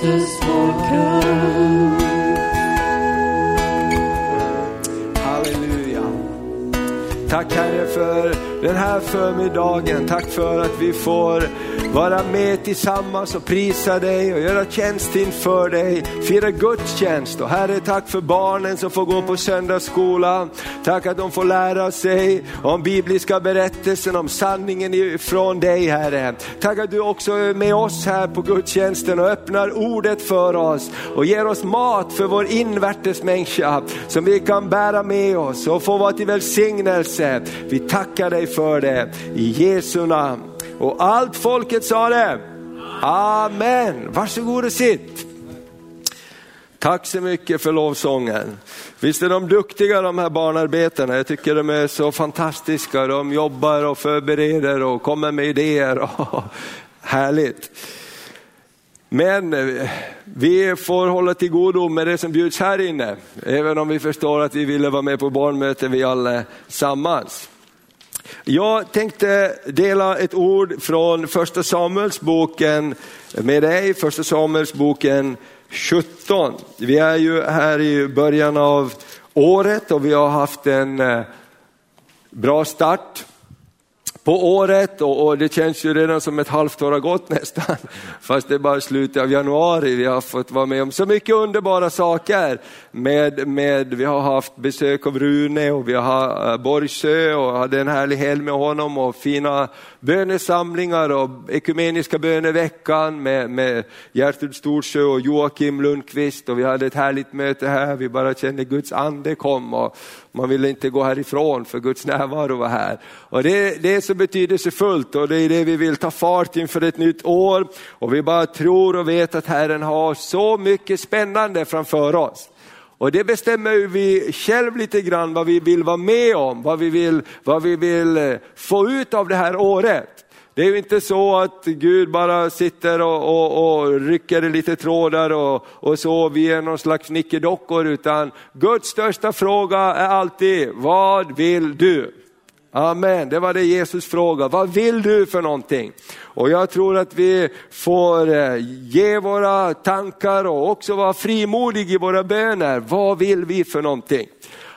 Kristus vår kung. Halleluja. Tack Herre för den här förmiddagen. Tack för att vi får vara med tillsammans och prisa dig och göra tjänst inför dig, fira gudstjänst. Och Herre, tack för barnen som får gå på söndagsskola. Tack att de får lära sig om bibliska berättelsen, om sanningen från dig Herre. Tack att du också är med oss här på gudstjänsten och öppnar ordet för oss och ger oss mat för vår invärtes människa som vi kan bära med oss och få vara till välsignelse. Vi tackar dig för det i Jesu namn. Och allt folket sa det. Amen. Varsågod och sitt. Tack så mycket för lovsången. Visst är de duktiga de här barnarbetarna, jag tycker de är så fantastiska. De jobbar och förbereder och kommer med idéer. Härligt. Men eh, vi får hålla till godo med det som bjuds här inne, även om vi förstår att vi ville vara med på barnmöte vi allesammans. Jag tänkte dela ett ord från första Samuelsboken med dig, första Samuelsboken 17. Vi är ju här i början av året och vi har haft en eh, bra start på året och, och, det känns ju redan som ett halvt år har gått nästan. Fast det är bara slutet av januari. Vi har fått vara med om så mycket underbara saker. Med, med, vi har haft besök av Rune och vi har eh, Borgsö och hade en härlig helg med honom och fina bönesamlingar och ekumeniska böneveckan med, med Gertrud Storsjö och Joakim Lundqvist och vi hade ett härligt möte här. Vi bara kände Guds ande kom och man ville inte gå härifrån för Guds närvaro var här. Och det, det är så betydelsefullt och det är det vi vill ta fart inför ett nytt år. Och vi bara tror och vet att Herren har så mycket spännande framför oss. Och det bestämmer vi själv lite grann vad vi vill vara med om, vad vi vill, vad vi vill eh, få ut av det här året. Det är ju inte så att Gud bara sitter och, och, och rycker lite trådar och, och så, vi är någon slags nickedockor, utan Guds största fråga är alltid, vad vill du? Amen, det var det Jesus frågade. Vad vill du för någonting? Och jag tror att vi får eh, ge våra tankar och också vara frimodiga i våra böner. Vad vill vi för någonting?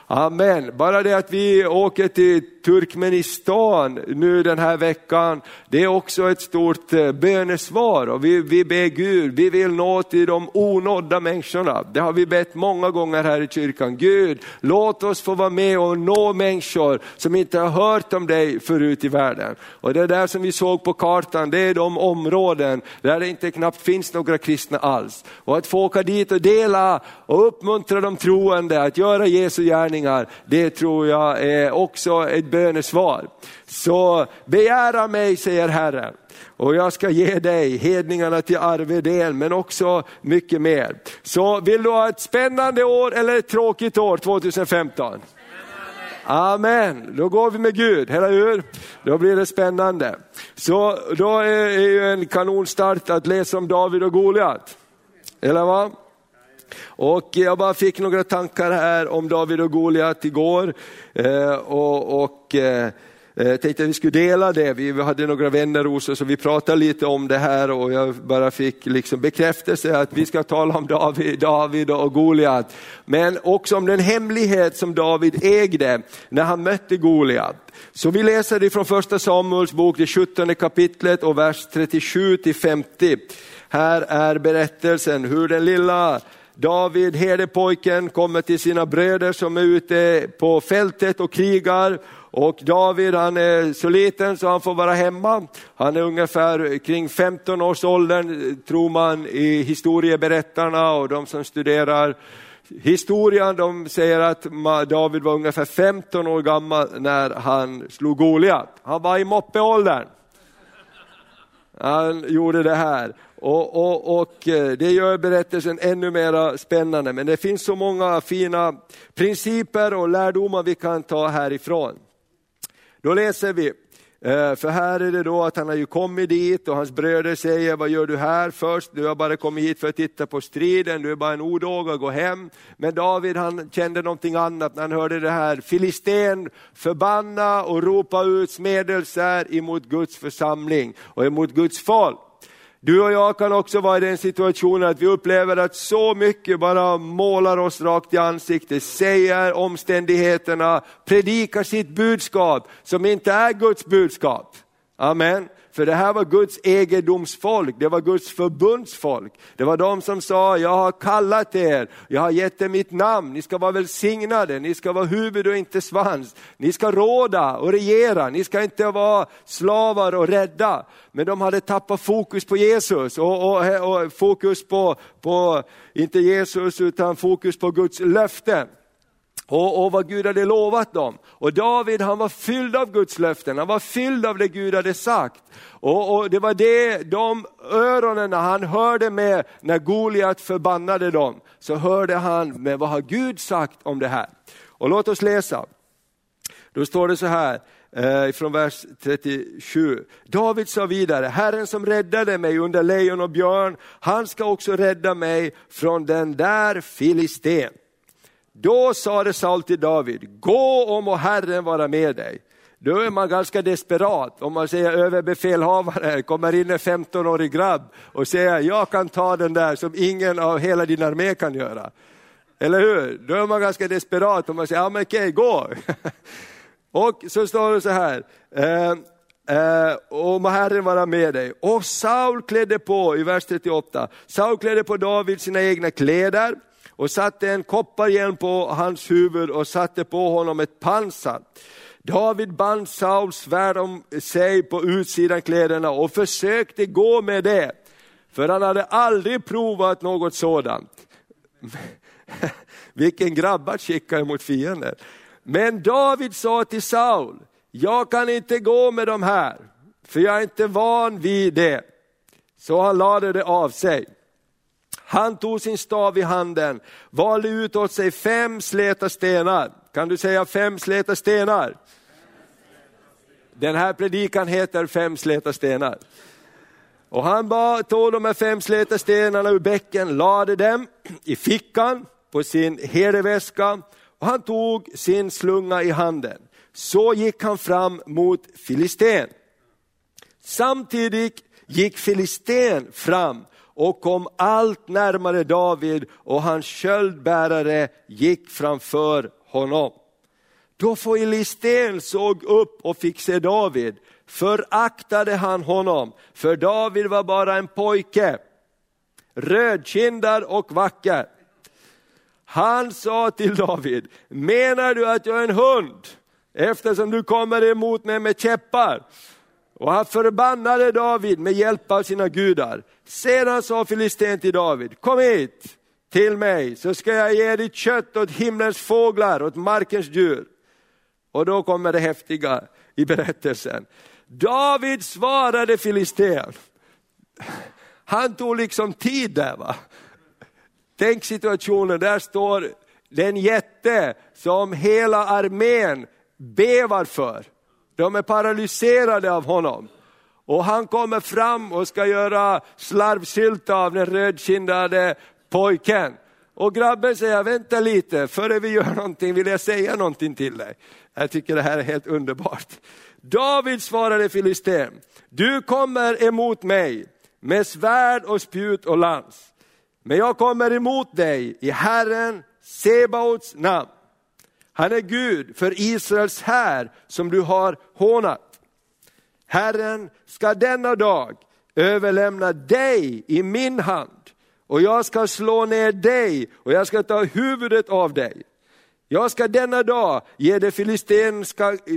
Amen. Bara det att vi åker till Turkmenistan nu den här veckan, det är också ett stort eh, bönesvar och vi, vi ber Gud, vi vill nå till de onådda människorna. Det har vi bett många gånger här i kyrkan. Gud, låt oss få vara med och nå människor som inte har hört om dig förut i världen. Och det där som vi såg på kartan, det är de områden där det inte knappt finns några kristna alls. Och att få åka dit och dela och uppmuntra de troende att göra Jesu gärningar, det tror jag är också ett bönesvar. Så begära mig, säger Herren, och jag ska ge dig hedningarna till arvedel, men också mycket mer. Så vill du ha ett spännande år eller ett tråkigt år 2015? Amen, då går vi med Gud, eller hur? Då blir det spännande. Så då är ju en kanonstart att läsa om David och Goliat. Eller vad? Och jag bara fick några tankar här om David och Goliat igår. Eh, och, och eh, eh tänkte att vi skulle dela det. Vi hade några vänner hos oss och vi pratade lite om det här och jag bara fick liksom bekräftelse att vi ska tala om David, David och Goliat. Men också om den hemlighet som David ägde när han mötte Goliat. Så vi läser det från första Samuels bok, det 17 kapitlet och vers 37 till 50. Här är berättelsen hur den lilla David, herdepojken, kommer till sina bröder som är ute på fältet och krigar. Och David han är så liten så han får vara hemma. Han är ungefär kring 15 års åldern tror man i historieberättarna och de som studerar historien de säger att David var ungefär 15 år gammal när han slog Goliat. Han var i moppeåldern. Han gjorde det här. Och, och, och, eh, det gör berättelsen ännu mer spännande. Men det finns så många fina principer och lärdomar vi kan ta härifrån. Då läser vi, Eh, för här är det då att han har ju kommit dit och hans bröder säger, vad gör du här först? Du har bara kommit hit för att titta på striden, du är bara en odåga, gå hem. Men David han kände någonting annat när han hörde det här, filisten förbanna och ropa ut smedelser emot Guds församling och emot Guds folk. Du och jag kan också vara i den situationen att vi upplever att så mycket bara målar oss rakt i ansiktet, säger omständigheterna, predikar sitt budskap som inte är Guds budskap. Amen. För det här var Guds egendomsfolk, det var Guds förbundsfolk. Det var de som sa, jag har kallat er, jag har gett er mitt namn, ni ska vara välsignade, ni ska vara huvud och inte svans. Ni ska råda och regera, ni ska inte vara slavar och rädda. Men de hade tappat fokus på Jesus och, och, och fokus på, på, inte Jesus utan fokus på Guds löften och, och vad Gud hade lovat dem. Och David han var fylld av Guds löften, han var fylld av det Gud hade sagt. Och, och det var det, de öronen han hörde med när Goliat förbannade dem, så hörde han med vad har Gud sagt om det här. Och låt oss läsa. Då står det så här, eh, från vers 37. David sa vidare, Herren som räddade mig under lejon och björn, han ska också rädda mig från den där filisten. Då sade Saul till David, gå om och Herren vara med dig. Då är man ganska desperat om man säger överbefälhavare, kommer in en 15-årig grabb och säger jag kan ta den där som ingen av hela din armé kan göra. Eller hur? Då är man ganska desperat om man säger, ja men okej, gå. och så står det så här, eh, eh, och må Herren vara med dig. Och Saul klädde på, i vers 38, Saul klädde på David sina egna kläder, och satte en kopparhjälm på hans huvud och satte på honom ett pansar. David band Sauls svärd om sig på utsidan kläderna och försökte gå med det, för han hade aldrig provat något sådant. Vilken grabb att skicka emot fiender. Men David sa till Saul, jag kan inte gå med de här, för jag är inte van vid det. Så han lade det av sig. Han tog sin stav i handen, valde ut åt sig fem släta stenar. Kan du säga fem släta stenar? Den här predikan heter Fem släta stenar. Och han tog de här fem släta stenarna ur bäcken, lade dem i fickan på sin herdeväska och han tog sin slunga i handen. Så gick han fram mot Filisten. Samtidigt gick Filisten fram och kom allt närmare David och hans köldbärare gick framför honom. Då Filisten såg upp och fick se David föraktade han honom, för David var bara en pojke, rödkindad och vacker. Han sa till David, menar du att jag är en hund eftersom du kommer emot mig med käppar? Och han förbannade David med hjälp av sina gudar. Sedan sa filisten till David, kom hit till mig så ska jag ge ditt kött åt himlens fåglar, åt markens djur. Och då kommer det häftiga i berättelsen. David svarade filisten. Han tog liksom tid där. Va? Tänk situationen, där står den jätte som hela armén bevar för. De är paralyserade av honom. Och han kommer fram och ska göra slarvsylta av den rödkindade pojken. Och grabben säger, vänta lite, före vi gör någonting vill jag säga någonting till dig. Jag tycker det här är helt underbart. David svarade filisten, du kommer emot mig med svärd och spjut och lans. Men jag kommer emot dig i Herren Sebaots namn. Han är Gud för Israels här som du har hånat. Herren ska denna dag överlämna dig i min hand och jag ska slå ner dig och jag ska ta huvudet av dig. Jag ska denna dag ge de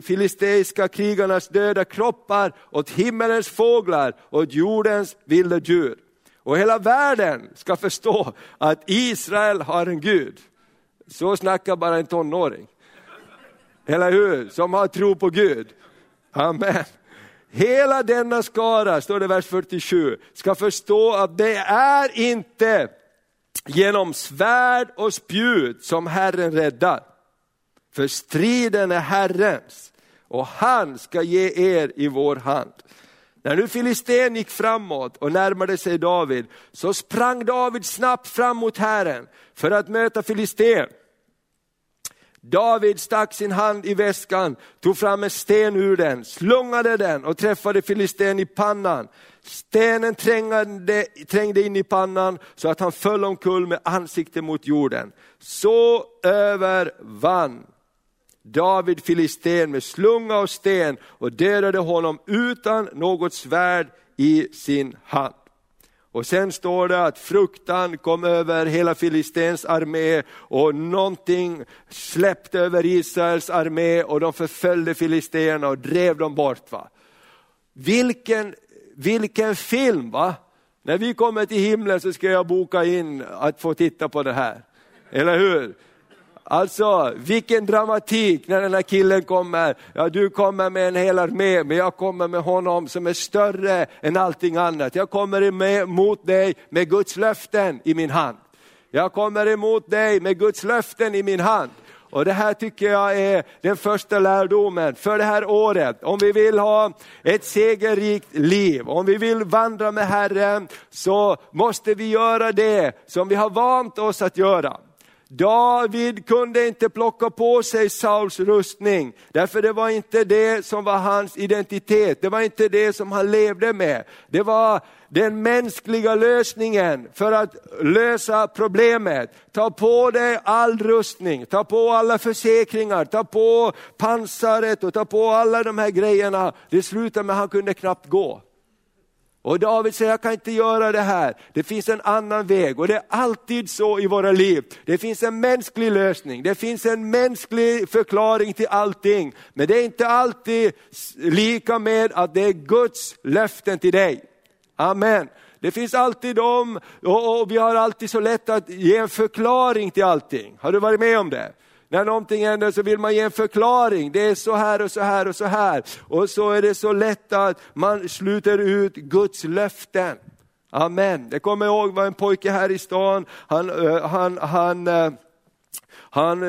filisteiska krigarnas döda kroppar åt himmelens fåglar och åt jordens vilda djur. Och hela världen ska förstå att Israel har en Gud. Så snackar bara en tonåring. Eller hur? Som har tro på Gud. Amen. Hela denna skara, står det i vers 47, ska förstå att det är inte genom svärd och spjut som Herren räddar. För striden är Herrens och han ska ge er i vår hand. När nu Filisten gick framåt och närmade sig David, så sprang David snabbt fram mot Herren för att möta Filisten. David stack sin hand i väskan, tog fram en sten ur den, slungade den och träffade filisten i pannan. Stenen trängde, trängde in i pannan så att han föll omkull med ansiktet mot jorden. Så övervann David filisten med slunga och sten och dödade honom utan något svärd i sin hand. Och sen står det att fruktan kom över hela Filistens armé och någonting släppte över Israels armé och de förföljde filisterna och drev dem bort. Va? Vilken, vilken film! va? När vi kommer till himlen så ska jag boka in att få titta på det här. Eller hur? Alltså vilken dramatik när den här killen kommer. Ja, du kommer med en hel armé, men jag kommer med honom som är större än allting annat. Jag kommer emot dig med Guds löften i min hand. Jag kommer emot dig med Guds löften i min hand. Och Det här tycker jag är den första lärdomen för det här året. Om vi vill ha ett segerrikt liv, om vi vill vandra med Herren, så måste vi göra det som vi har vant oss att göra. David kunde inte plocka på sig Sauls rustning, därför det var inte det som var hans identitet, det var inte det som han levde med. Det var den mänskliga lösningen för att lösa problemet. Ta på dig all rustning, ta på alla försäkringar, ta på pansaret och ta på alla de här grejerna. Det slutade med att han kunde knappt gå. Och David säger, jag kan inte göra det här. Det finns en annan väg och det är alltid så i våra liv. Det finns en mänsklig lösning, det finns en mänsklig förklaring till allting. Men det är inte alltid lika med att det är Guds löften till dig. Amen. Det finns alltid de, och, vi har alltid så lätt att ge en förklaring till allting. Har du varit med om det? När någonting händer så vill man ge en förklaring. Det är så här och så här och så här. Och så är det så lätt att man sluter ut Guds löften. Amen. Jag kommer ihåg var en pojke här i stan, han, han, han, han, han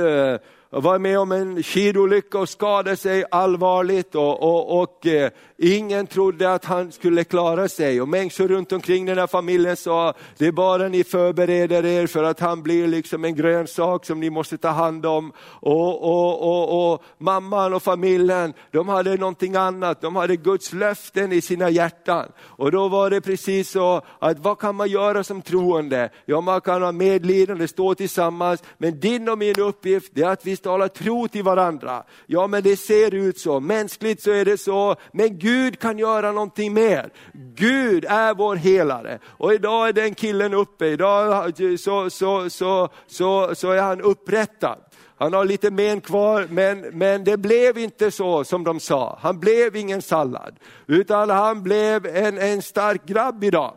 var med om en skidolycka och skadade sig allvarligt och, och, och eh, ingen trodde att han skulle klara sig. Och människor runt omkring den här familjen sa, det är bara ni förbereder er för att han blir liksom en grönsak som ni måste ta hand om. Och, och, och, och mamman och familjen, de hade någonting annat, de hade Guds löften i sina hjärtan. Och då var det precis så att vad kan man göra som troende? Ja, man kan ha medlidande, stå tillsammans, men din och min uppgift är att vi talar tro till varandra. Ja men det ser ut så, mänskligt så är det så, men Gud kan göra någonting mer. Gud är vår helare. Och idag är den killen uppe, idag så, så, så, så, så är han upprättad. Han har lite men kvar, men, men det blev inte så som de sa. Han blev ingen sallad, utan han blev en, en stark grabb idag.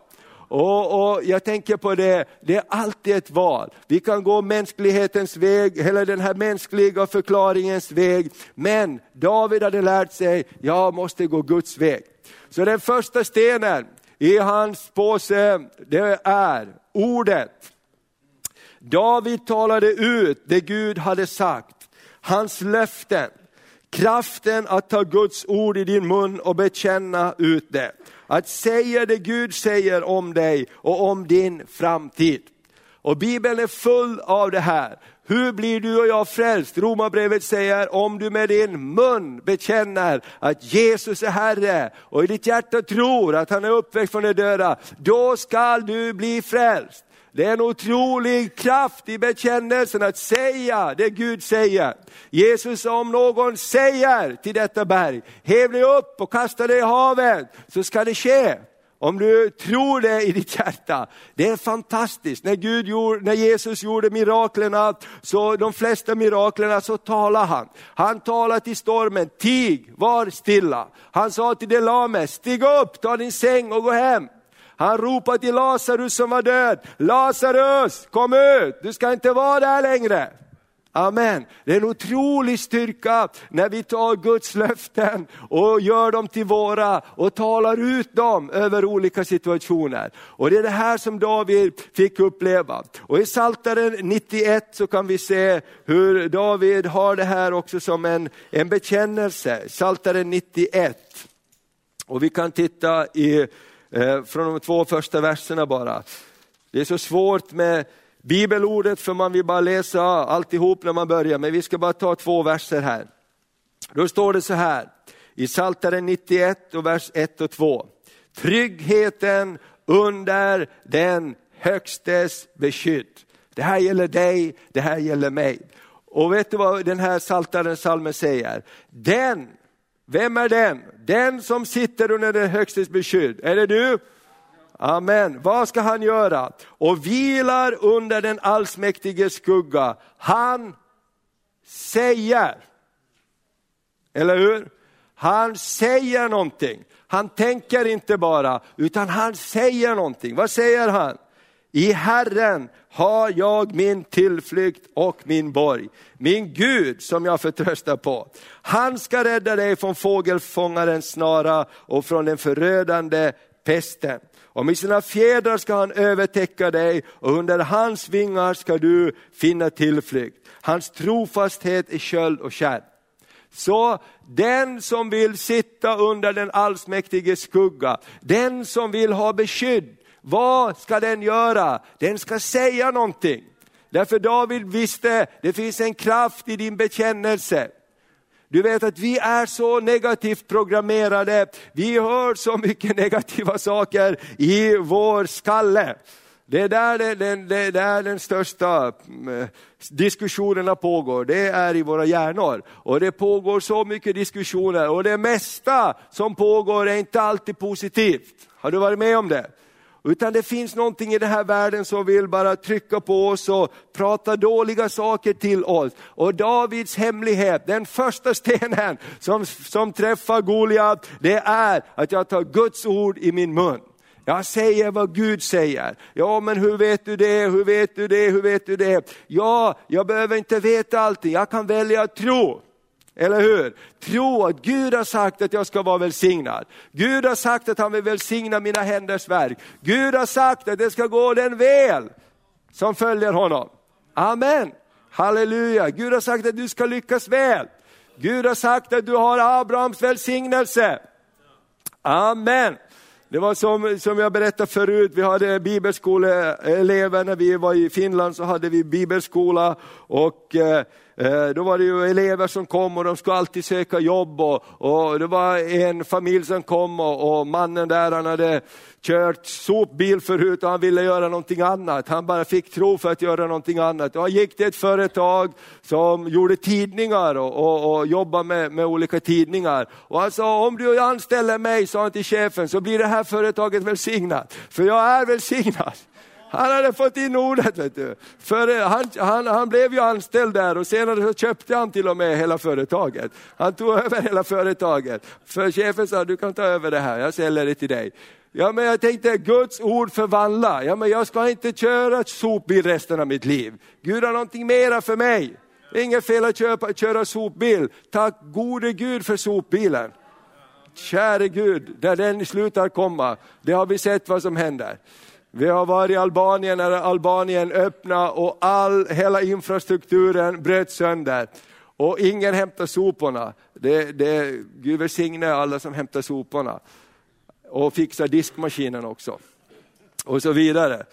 Och, och, Jag tänker på det, det är alltid ett val. Vi kan gå mänsklighetens väg, eller den här mänskliga förklaringens väg. Men David hade lärt sig, jag måste gå Guds väg. Så den första stenen i hans påse, det är ordet. David talade ut det Gud hade sagt, hans löften. Kraften att ta Guds ord i din mun och bekänna ut det. Att säga det Gud säger om dig och om din framtid. Och Bibeln är full av det här. Hur blir du och jag frälst? Romarbrevet säger om du med din mun bekänner att Jesus är Herre och i ditt hjärta tror att han är uppväckt från de döda, då skall du bli frälst. Det är en otrolig kraft i bekännelsen att säga det Gud säger. Jesus sa om någon säger till detta berg, häv dig upp och kasta dig i havet, så ska det ske. Om du tror det i ditt hjärta, det är fantastiskt. När, Gud gjorde, när Jesus gjorde miraklerna, så de flesta miraklerna så talade han. Han talade till stormen, tig, var stilla. Han sa till det lame, stig upp, ta din säng och gå hem. Han ropade till Lazarus som var död, Lazarus kom ut, du ska inte vara där längre. Amen. Det är en otrolig styrka när vi tar Guds löften och gör dem till våra och talar ut dem över olika situationer. Och Det är det här som David fick uppleva. Och I Psaltaren 91 så kan vi se hur David har det här också som en, en bekännelse. Psaltaren 91. Och vi kan titta i Eh, från de två första verserna bara. Det är så svårt med bibelordet för man vill bara läsa alltihop när man börjar, men vi ska bara ta två verser här. Då står det så här i Psaltaren 91 och vers 1 och 2. Tryggheten under den högstes beskydd. Det här gäller dig, det här gäller mig. Och vet du vad den här saltaren salmen säger? Den, vem är den? Den som sitter under den högstes beskydd. Är det du? Amen. Vad ska han göra? Och vilar under den allsmäktige skugga. Han säger. Eller hur? Han säger någonting. Han tänker inte bara, utan han säger någonting. Vad säger han? I Herren har jag min tillflykt och min borg. Min Gud som jag förtröstar på. Han ska rädda dig från fågelfångarens snara och från den förödande pesten. Och med sina fjädrar ska han övertäcka dig och under hans vingar ska du finna tillflykt. Hans trofasthet är köld och kärn. Så den som vill sitta under den allsmäktige skugga, den som vill ha beskydd, vad ska den göra? Den ska säga någonting. Därför David visste, det finns en kraft i din bekännelse. Du vet att vi är så negativt programmerade, vi hör så mycket negativa saker i vår skalle. Det är där, den, det, är där den största mm, eh, diskussionerna pågår, det är i våra hjärnor. Och det pågår så mycket diskussioner och det mesta som pågår är inte alltid positivt. Har du varit med om det? Utan det finns någonting i den här världen som vill bara trycka på oss och prata dåliga saker till oss. Och Davids hemlighet, den första stenen som, som träffar Goliat, det är att jag tar Guds ord i min mun. Jag säger vad Gud säger. Ja, men hur vet du det? Hur vet du det? Hur vet du det? Ja, jag behöver inte veta allting. Jag kan välja att tro. Eller hur? Tro att Gud har sagt att jag ska vara välsignad. Gud har sagt att han vill välsigna mina händers verk. Gud har sagt att det ska gå den väl som följer honom. Amen. Halleluja. Gud har sagt att du ska lyckas väl. Gud har sagt att du har Abrahams välsignelse. Amen. Det var som, som jag berättade förut, vi hade bibelskoleelever när vi var i Finland, så hade vi bibelskola och eh, Eh, då var det ju elever som kom och de skulle alltid söka jobb och, och det var en familj som kom och, och, mannen där han hade kört sopbil förut och han ville göra någonting annat. Han bara fick tro för att göra någonting annat. Och han gick till ett företag som gjorde tidningar och, och, och jobbade med, med olika tidningar. Och han sa, om du anställer mig, sa han till chefen, så blir det här företaget välsignat. För jag är välsignad. Han hade fått in ordet. Vet du. För eh, han, han, han blev ju anställd där och senare så köpte han till och med hela företaget. Han tog över hela företaget. För chefen sa, du kan ta över det här, jag säljer det till dig. Ja, men jag tänkte Guds ord förvandla. Ja, men jag ska inte köra sopbil resten av mitt liv. Gud har någonting mera för mig. Det är inget fel att köpa, köra sopbil. Tack gode Gud för sopbilen. Käre Gud, där den slutar komma, det har vi sett vad som händer. Vi har varit i Albanien när Albanien öppnade och all, hela infrastrukturen bröt sönder. Och ingen hämtar soporna. Det, det, Gud välsigne alla som hämtar soporna. Och fixar diskmaskinen också. Och så vidare.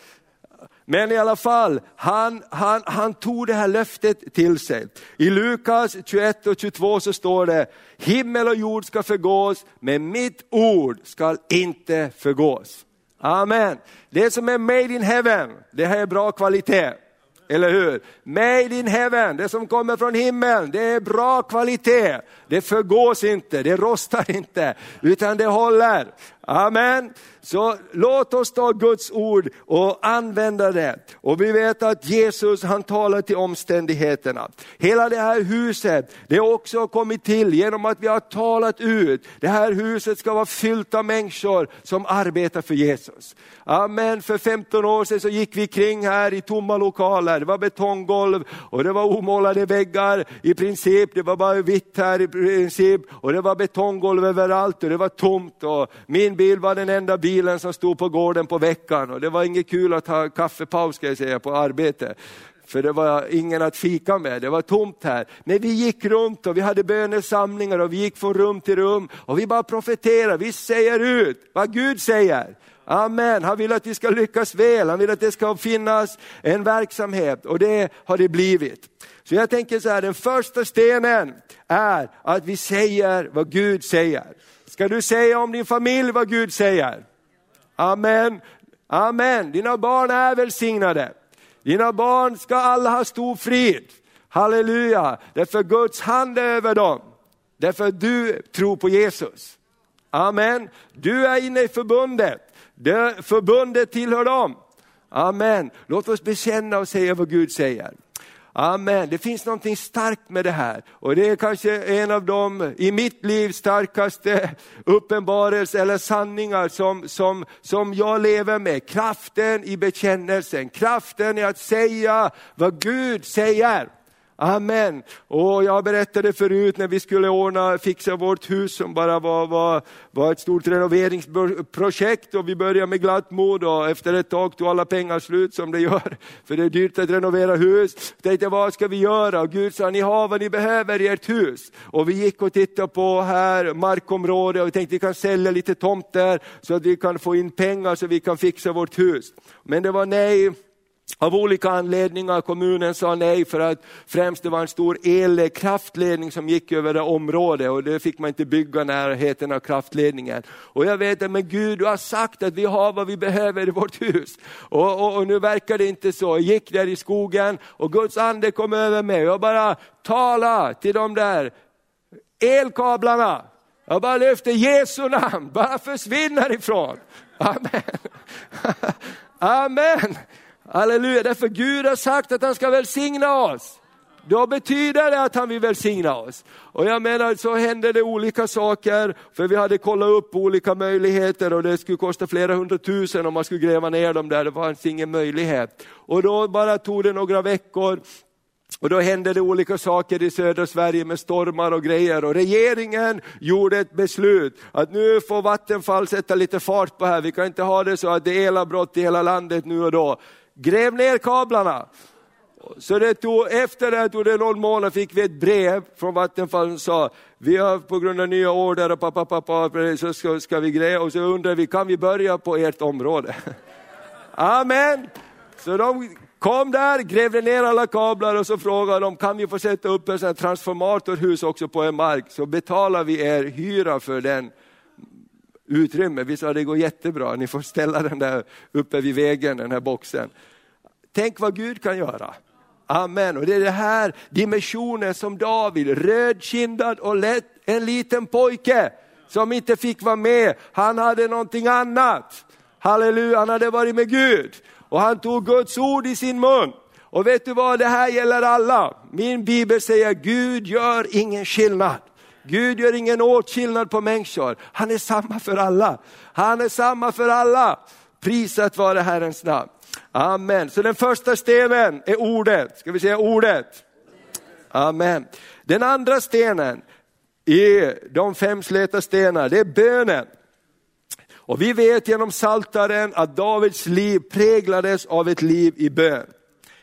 Men i alla fall, han, han, han tog det här löftet till sig. I Lukas 21 och 22 så står det, himmel och jord ska förgås, men mitt ord ska inte förgås. Amen. Det som är made in heaven, det här är bra kvalitet. Eller hur? Made in heaven, det som kommer från himlen, det är bra kvalitet. Det förgås inte, det rostar inte, utan det håller. Amen. Så låt oss ta Guds ord och använda det. Och vi vet att Jesus han talar till omständigheterna. Hela det här huset, det har också kommit till genom att vi har talat ut. Det här huset ska vara fyllt av människor som arbetar för Jesus. Amen. För 15 år sedan så gick vi kring här i tomma lokaler. Det var betonggolv och det var omålade väggar i princip. Det var bara vitt här i princip och det var betonggolv överallt och det var tomt. Och min bil var den enda bilen som stod på gården på veckan och det var inget kul att ha kaffepaus ska jag säga på arbete. För det var ingen att fika med, det var tomt här. Men vi gick runt och vi hade bönesamlingar och vi gick från rum till rum och vi bara profeterade, vi säger ut vad Gud säger. Amen, han vill att vi ska lyckas väl, han vill att det ska finnas en verksamhet och det har det blivit. Så jag tänker så här, den första stenen är att vi säger vad Gud säger. Ska du säga om din familj vad Gud säger? Amen. Amen. Dina barn är välsignade. Dina barn ska alla ha stor frid. Halleluja. Därför Guds hand är över dem. Därför du tror på Jesus. Amen. Du är inne i förbundet. Det förbundet tillhör dem. Amen. Låt oss bekänna och säga vad Gud säger. Amen. Det finns någonting starkt med det här och det är kanske en av de i mitt liv starkaste uppenbarelser eller sanningar som, som, som jag lever med. Kraften i bekännelsen, kraften i att säga vad Gud säger. Amen. Och jag berättade förut när vi skulle ordna, fixa vårt hus som bara var, var, var ett stort renoveringsprojekt och vi började med glatt mod och efter ett tag tog alla pengar slut som det gör. För det är dyrt att renovera hus. Jag tänkte vad ska vi göra? Och Gud sa, ni har vad ni behöver i ert hus. Och vi gick och tittade på här markområde och vi tänkte vi kan sälja lite tomter så att vi kan få in pengar så vi kan fixa vårt hus. Men det var nej av olika anledningar, kommunen sa nej för att främst det var en stor elkraftledning som gick över det området och det fick man inte bygga närheten av kraftledningen. Och jag vet att men Gud, du har sagt att vi har vad vi behöver i vårt hus. Och, och, och nu verkar det inte så. Jag gick där i skogen och Guds ande kom över mig och jag bara tala till de där elkablarna. Jag bara lyfter Jesu namn, bara försvinner ifrån. Amen. Amen. Halleluja, därför Gud har sagt att han ska välsigna oss. Då betyder det att han vill välsigna oss. Och jag menar, så hände det olika saker, för vi hade kollat upp olika möjligheter och det skulle kosta flera hundratusen om man skulle gräva ner dem där, det fanns ingen möjlighet. Och då bara tog det några veckor, och då hände det olika saker i södra Sverige med stormar och grejer och regeringen gjorde ett beslut att nu får Vattenfall sätta lite fart på det här, vi kan inte ha det så att det är elavbrott i hela landet nu och då gräv ner kablarna. Så det tog, efter det tog det någon månad fick vi ett brev från Vattenfall som sa, vi har på grund av nya order och pappa, pappa, så ska, ska vi gräva och så undrar vi, kan vi börja på ert område? Amen! Så de kom där, grävde ner alla kablar och så frågade de, kan vi få sätta upp en transformatorhus också på en mark, så betalar vi er hyra för den utrymme. Vi sa det går jättebra, ni får ställa den där uppe vid vägen, den här boxen. Tänk vad Gud kan göra. Amen. Och det är den här dimensionen som David, rödkindad och lätt, en liten pojke som inte fick vara med. Han hade någonting annat. Halleluja, han hade varit med Gud och han tog Guds ord i sin mun. Och vet du vad, det här gäller alla. Min bibel säger Gud gör ingen skillnad. Gud gör ingen åtskillnad på människor. Han är samma för alla. Han är samma för alla. Prisat vare Herrens namn. Amen. Så den första stenen är ordet. Ska vi säga ordet? Amen. Den andra stenen i de fem släta stenar, det är bönen. Och vi vet genom saltaren att Davids liv präglades av ett liv i bön.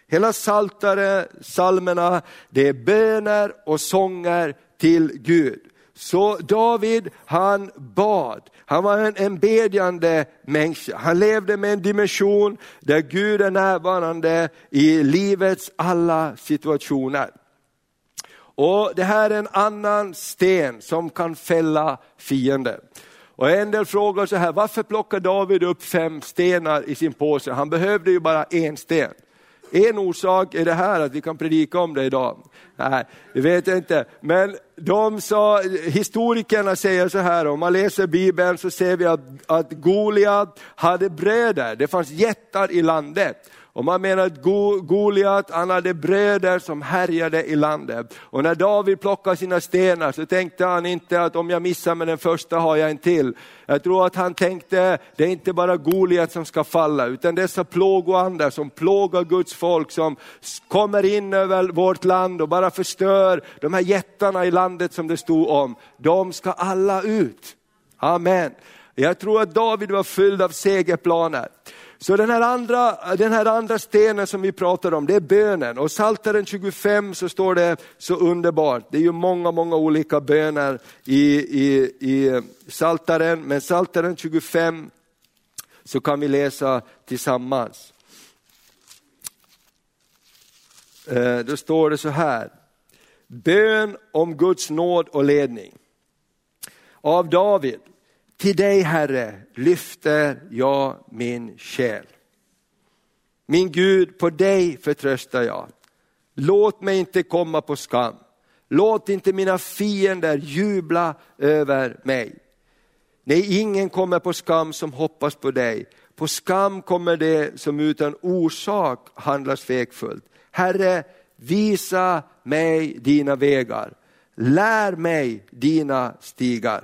Hela saltare, salmerna, det är böner och sånger till Gud. Så David, han bad. Han var en, en bedjande människa. Han levde med en dimension där Gud är närvarande i livets alla situationer. Och Det här är en annan sten som kan fälla fienden. Och en del frågar så här, varför plockar David upp fem stenar i sin påse? Han behövde ju bara en sten. En orsak är det här att vi kan predika om det idag. Nej, det vet jag inte. Men de sa, historikerna säger så här, om man läser Bibeln så ser vi att, att Goliat hade bröder, det fanns jättar i landet. Och man menar att Goliat, han hade bröder som härjade i landet. Och när David plockade sina stenar så tänkte han inte att om jag missar med den första har jag en till. Jag tror att han tänkte, det är inte bara Goliat som ska falla, utan dessa plågoandar som plågar Guds folk, som kommer in över vårt land och bara förstör de här jättarna i landet som det stod om. De ska alla ut. Amen. Jag tror att David var fylld av segerplaner. Så den här, andra, den här andra stenen som vi pratar om, det är bönen. Och Psaltaren 25 så står det så underbart, det är ju många, många olika böner i, i, i Saltaren, men Saltaren 25 så kan vi läsa tillsammans. Eh, då står det så här, bön om Guds nåd och ledning. Av David, till dig Herre lyfter jag min själ. Min Gud, på dig förtröstar jag. Låt mig inte komma på skam. Låt inte mina fiender jubla över mig. Nej, ingen kommer på skam som hoppas på dig. På skam kommer det som utan orsak handlar svekfullt. Herre, visa mig dina vägar. Lär mig dina stigar.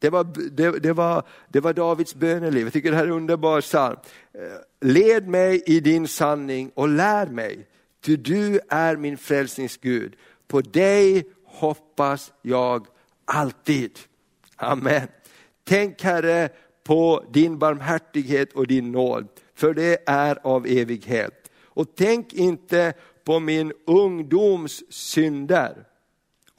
Det var, det, det, var, det var Davids böneliv. Jag tycker det här är en underbar psalm. Eh, led mig i din sanning och lär mig, ty du är min frälsningsgud. På dig hoppas jag alltid. Amen. Tänk Herre på din barmhärtighet och din nåd, för det är av evighet. Och tänk inte på min ungdoms synder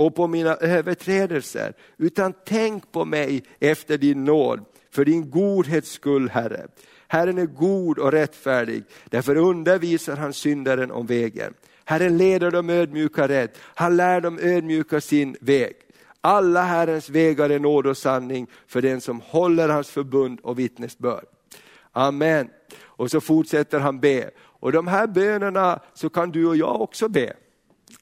och på mina överträdelser, utan tänk på mig efter din nåd, för din godhets skull Herre. Herren är god och rättfärdig, därför undervisar han syndaren om vägen. Herren leder de ödmjuka rätt, han lär de ödmjuka sin väg. Alla Herrens vägar är nåd och sanning för den som håller hans förbund och vittnesbörd. Amen. Och så fortsätter han be. Och de här bönerna så kan du och jag också be.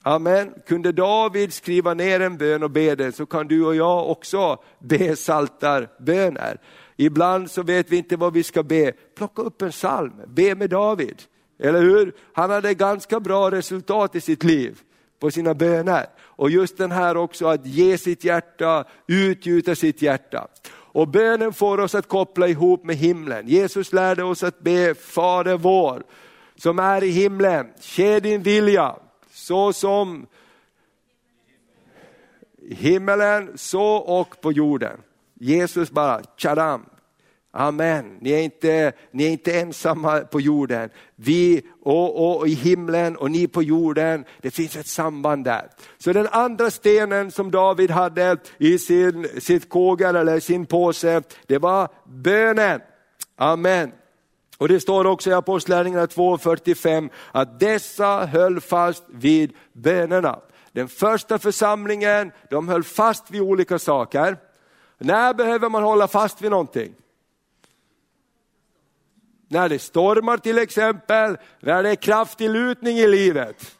Amen. Kunde David skriva ner en bön och be den så kan du och jag också be saltarböner. Ibland så vet vi inte vad vi ska be. Plocka upp en psalm, be med David. Eller hur? Han hade ganska bra resultat i sitt liv på sina böner. Och just den här också att ge sitt hjärta, utgjuta sitt hjärta. Och bönen får oss att koppla ihop med himlen. Jesus lärde oss att be Fader vår som är i himlen, ske din vilja så som himmelen så och på jorden. Jesus bara, tjadam, Amen, ni är, inte, ni är inte ensamma på jorden. Vi och, och, i himlen och ni på jorden, det finns ett samband där. Så den andra stenen som David hade i sin, sitt kågel eller sin påse, det var bönen. Amen. Och det står också i Apostlagärningarna 2.45 att dessa höll fast vid bönerna. Den första församlingen, de höll fast vid olika saker. När behöver man hålla fast vid någonting? När det stormar till exempel, när det är kraftig lutning i livet.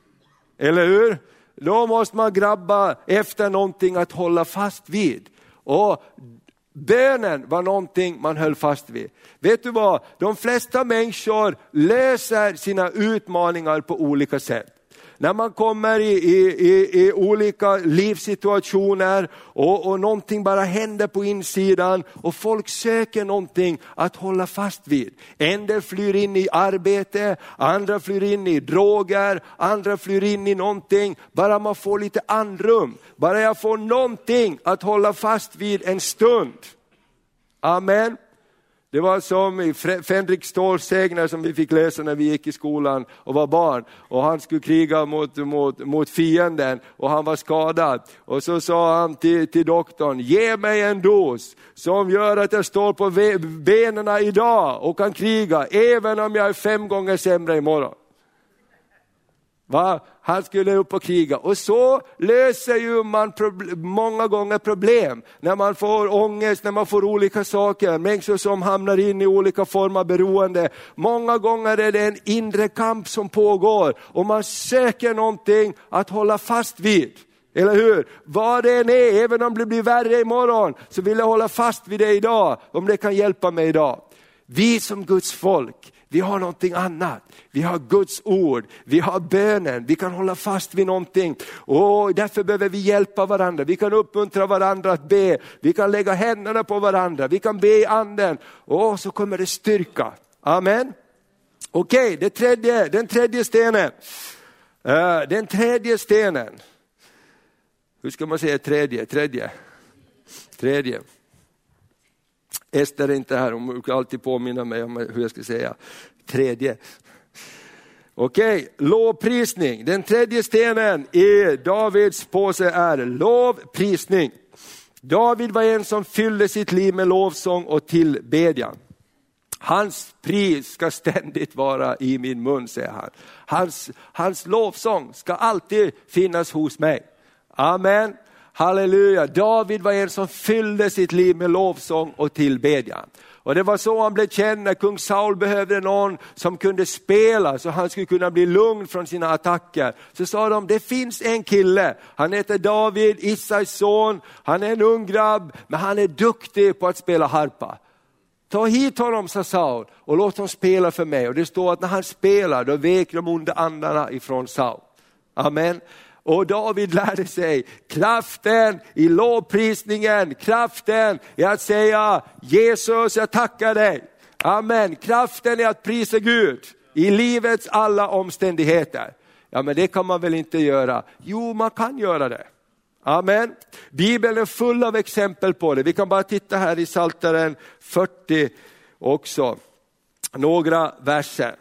Eller hur? Då måste man grabba efter någonting att hålla fast vid. Och Bönen var någonting man höll fast vid. Vet du vad, de flesta människor löser sina utmaningar på olika sätt när man kommer i, i, i, i olika livssituationer och, och någonting bara händer på insidan och folk söker någonting att hålla fast vid. En del flyr in i arbete, andra flyr in i droger, andra flyr in i någonting, bara man får lite andrum, bara jag får någonting att hålla fast vid en stund. Amen. Det var som i Fänrik Ståls sägner som vi fick läsa när vi gick i skolan och var barn. Och han skulle kriga mot, mot, mot fienden och han var skadad. Och så sa han till, till doktorn, ge mig en dos som gör att jag står på benen idag och kan kriga, även om jag är fem gånger sämre imorgon. Va? Han skulle upp och kriga. Och så löser ju man många gånger problem. När man får ångest, när man får olika saker, människor som hamnar in i olika former av beroende. Många gånger är det en inre kamp som pågår och man söker någonting att hålla fast vid. Eller hur? Vad det än är, även om det blir värre imorgon, så vill jag hålla fast vid det idag, om det kan hjälpa mig idag. Vi som Guds folk, vi har någonting annat. Vi har Guds ord, vi har bönen, vi kan hålla fast vid någonting. Och därför behöver vi hjälpa varandra, vi kan uppmuntra varandra att be, vi kan lägga händerna på varandra, vi kan be i anden. Och så kommer det styrka. Amen. Okej, okay, det tredje, den tredje stenen. Uh, den tredje stenen. Hur ska man säga tredje? Tredje. Tredje. Ester är inte här, hon brukar alltid påminna mig om hur jag ska säga. Tredje. Okej, lovprisning. Den tredje stenen i Davids påse är lovprisning. David var en som fyllde sitt liv med lovsång och tillbedjan. Hans pris ska ständigt vara i min mun, säger han. Hans, hans lovsång ska alltid finnas hos mig. Amen. Halleluja, David var en som fyllde sitt liv med lovsång och tillbedjan. Och det var så han blev känd när kung Saul behövde någon som kunde spela så han skulle kunna bli lugn från sina attacker. Så sa de, det finns en kille, han heter David, Isais son, han är en ung grabb, men han är duktig på att spela harpa. Ta hit honom, sa Saul, och låt honom spela för mig. Och det står att när han spelar, då vek de onda andarna ifrån Saul. Amen. Och David lärde sig kraften i lovprisningen, kraften i att säga Jesus jag tackar dig. Amen, kraften i att prisa Gud i livets alla omständigheter. Ja men det kan man väl inte göra? Jo man kan göra det. Amen. Bibeln är full av exempel på det. Vi kan bara titta här i Psaltaren 40 också. Några verser.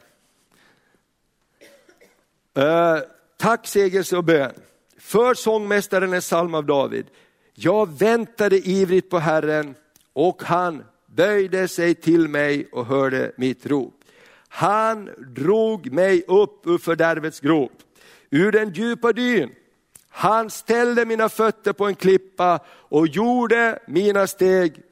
Eh, Tack tacksägelse och bön. För sångmästaren en psalm av David. Jag väntade ivrigt på Herren och han böjde sig till mig och hörde mitt rop. Han drog mig upp ur fördärvets grop, ur den djupa dyn. Han ställde mina fötter på en klippa och gjorde mina steg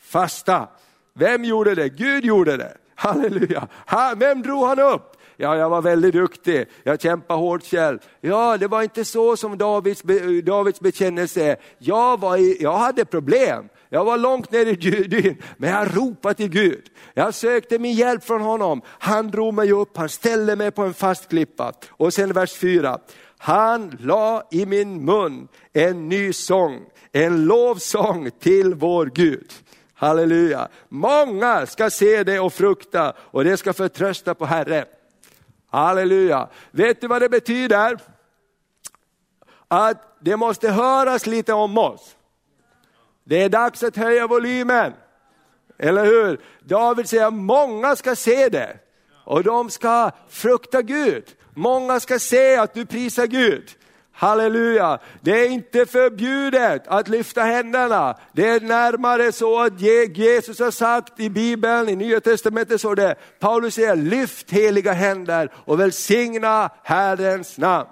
fasta. Vem gjorde det? Gud gjorde det. Halleluja. vem drog han upp? Ja, jag var väldigt duktig, jag kämpade hårt själv. Ja, det var inte så som Davids, Davids bekännelse jag, var i, jag hade problem. Jag var långt ner i dyn, men jag ropade till Gud. Jag sökte min hjälp från honom. Han drog mig upp, han ställde mig på en fast klippa. Och sen vers 4. Han la i min mun en ny sång, en lovsång till vår Gud. Halleluja. Många ska se det och frukta och det ska förtrösta på Herren. Halleluja. Vet du vad det betyder? Att det måste höras lite om oss. Det är dags att höja volymen. Eller hur? David säger att många ska se det och de ska frukta Gud. Många ska se att du prisar Gud. Halleluja! Det är inte förbjudet att lyfta händerna. Det är närmare så att Jesus har sagt i Bibeln, i Nya Testamentet så det, Paulus säger lyft heliga händer och välsigna Herrens namn.